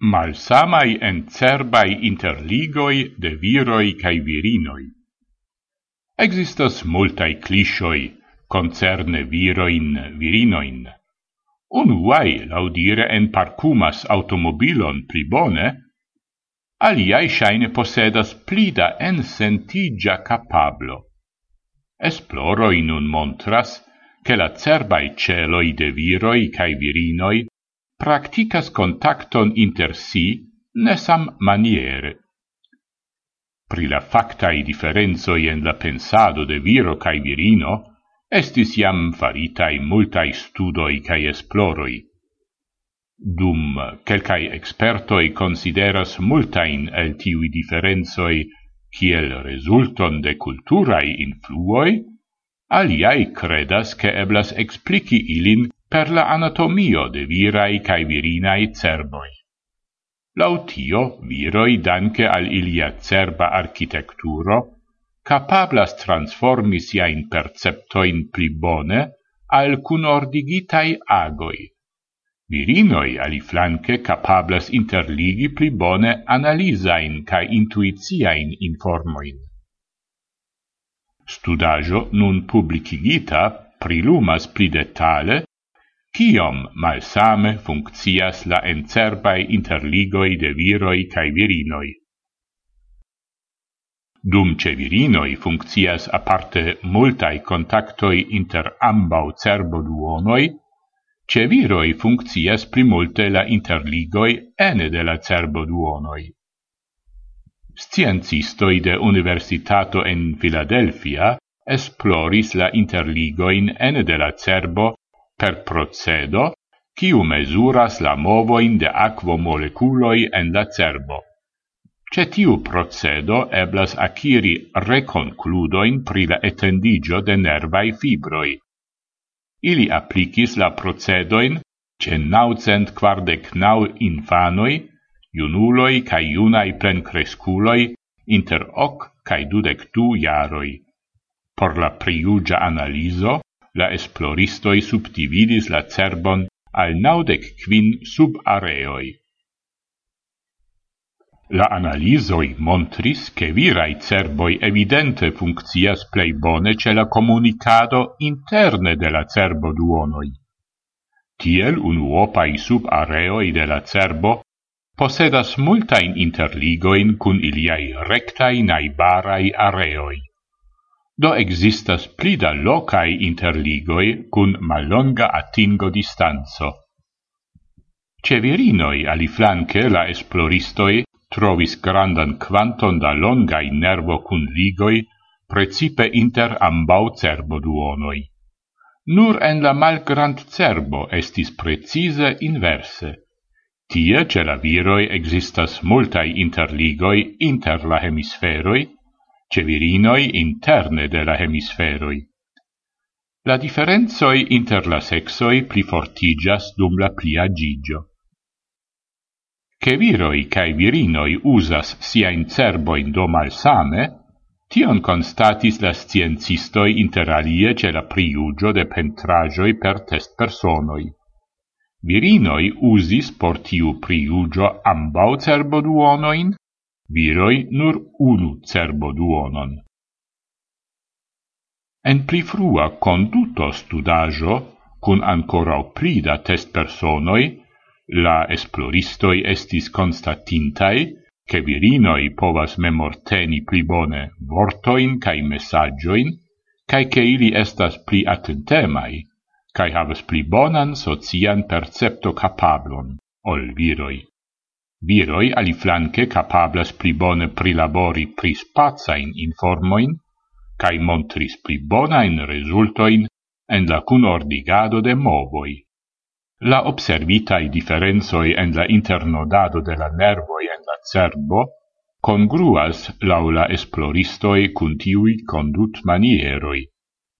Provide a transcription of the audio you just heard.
malsamai en cerbai interligoi de viroi cae virinoi. Existas multae clisioi concerne viroin virinoin. Unuae laudire en parcumas automobilon pli bone, aliae shaine posedas plida en sentigia capablo. Esploroi nun montras che la cerbai celoi de viroi cae virinoi practicas contacton inter si nesam maniere. Pri la factai differenzoi en la pensado de viro cae virino, estis iam faritai multai studoi cae esploroi. Dum quelcae expertoi consideras multain el tiui differenzoi kiel resulton de culturai influoi, aliai credas che eblas explici ilin per la anatomio de virai cae virinae cerboi. Lautio, viroi danke al ilia cerba architecturo, capablas transformi sia in perceptoin pli bone al cun ordigitai agoi. Virinoi ali flanque capablas interligi pli bone analisain ca intuiziain informoin. Studajo nun publicigita prilumas pli detale Ciom malsame funccias la encerbai interligoi de viroi cae virinoi. Dum ce virinoi funccias aparte multai contactoi inter ambau cerbo duonoi, ce viroi funccias primulte la interligoi ene de la cerbo duonoi. Sciencistoi de Universitato en Philadelphia esploris la interligoin ene de la cerbo per procedo quiu mesuras la movoin de aquo moleculoi en la cerbo. Ce tiu procedo eblas aciri reconcludoin pri la etendigio de nervai fibroi. Ili applicis la procedoin ce naucent quardec nau infanoi, iunuloi cae iunai plencresculoi inter hoc cae dudec du iaroi. Por la priugia analiso, la esploristoi subdividis la cerbon al naudec quin subareoi. La analisoi montris che virai cerboi evidente funccias plei bone ce la comunicado interne de la cerbo duonoi. Tiel unuopai subareoi de la cerbo posedas multain interligoin cun iliai rectai naibarai areoi do existas pli da locai interligoi cun malonga attingo distanzo. Ce virinoi aliflanque la esploristoi trovis grandan quanton da longai nervo cun ligoi precipe inter ambau cerbo duonoi. Nur en la malgrand cerbo estis precise inverse. Tie, ce la viroi existas multai interligoi inter la hemisferoi, ce virinoi interne de la hemisferoi. La differenzoi inter la sexoi pli fortigias dum la pli agigio. Che viroi cae virinoi usas sia in cerboin do malsame, tion constatis la sciencistoi inter alie ce la priugio de pentrajoi per test personoi. Virinoi usis por tiu priugio ambau cerbo duonoin, viroi nur unu cerbo duonon. En pli frua conduto studajo, cun ancora prida test personoi, la esploristoi estis constatintai che virinoi povas memorteni pli bone vortoin cae messagioin, cae che ili estas pli attentemai, cae havas pli bonan socian percepto capablon, ol viroi. Viroi aliflanque capablas pli bone prilabori pri spazain informoin cae montris pli bonain resultoin en la cunordigado de movoi. La observitae differenzoi en la internodado de la nervoi en la cerbo congruas laula esploristoi cun tiui condut manieroi.